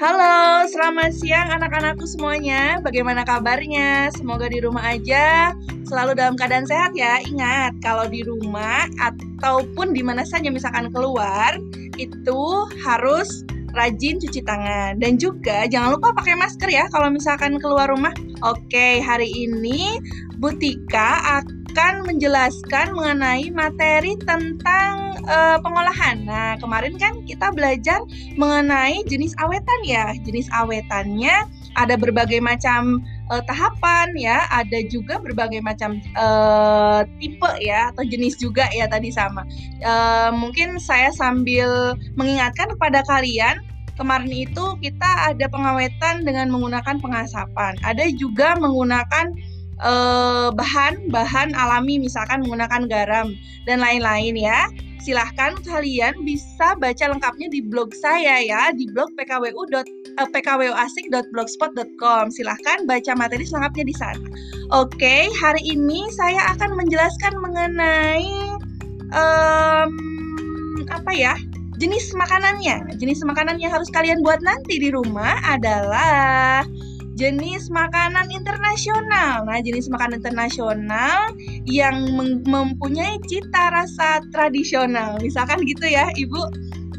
Halo, selamat siang anak-anakku semuanya. Bagaimana kabarnya? Semoga di rumah aja selalu dalam keadaan sehat ya. Ingat, kalau di rumah ataupun di mana saja misalkan keluar, itu harus rajin cuci tangan dan juga jangan lupa pakai masker ya kalau misalkan keluar rumah. Oke, hari ini Butika akan menjelaskan mengenai materi tentang uh, pengolahan. Nah, kemarin kan kita belajar mengenai jenis awetan ya. Jenis awetannya ada berbagai macam uh, tahapan ya, ada juga berbagai macam uh, tipe ya atau jenis juga ya tadi sama. Uh, mungkin saya sambil mengingatkan kepada kalian kemarin itu kita ada pengawetan dengan menggunakan pengasapan. Ada juga menggunakan bahan bahan alami misalkan menggunakan garam dan lain-lain ya. Silahkan kalian bisa baca lengkapnya di blog saya ya di blog pkwu uh, pkwuasik.blogspot.com silahkan baca materi selengkapnya di sana. Oke hari ini saya akan menjelaskan mengenai um, apa ya jenis makanannya. Jenis makanan yang harus kalian buat nanti di rumah adalah jenis makanan internasional. Nah, jenis makanan internasional yang mempunyai cita rasa tradisional. Misalkan gitu ya, Ibu.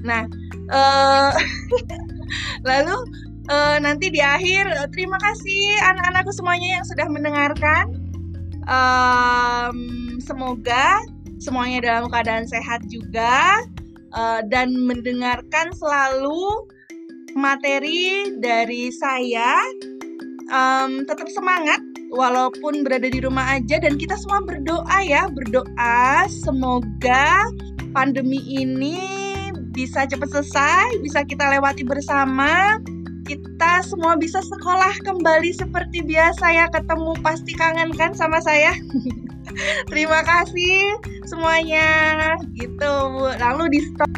Nah, uh, lalu uh, nanti di akhir uh, terima kasih anak-anakku semuanya yang sudah mendengarkan. Um, semoga semuanya dalam keadaan sehat juga uh, dan mendengarkan selalu materi dari saya um, tetap semangat walaupun berada di rumah aja dan kita semua berdoa ya berdoa. Semoga pandemi ini bisa cepat selesai bisa kita lewati bersama. Kita semua bisa sekolah kembali seperti biasa ya. Ketemu pasti kangen kan sama saya? Terima kasih semuanya. Gitu lalu di stop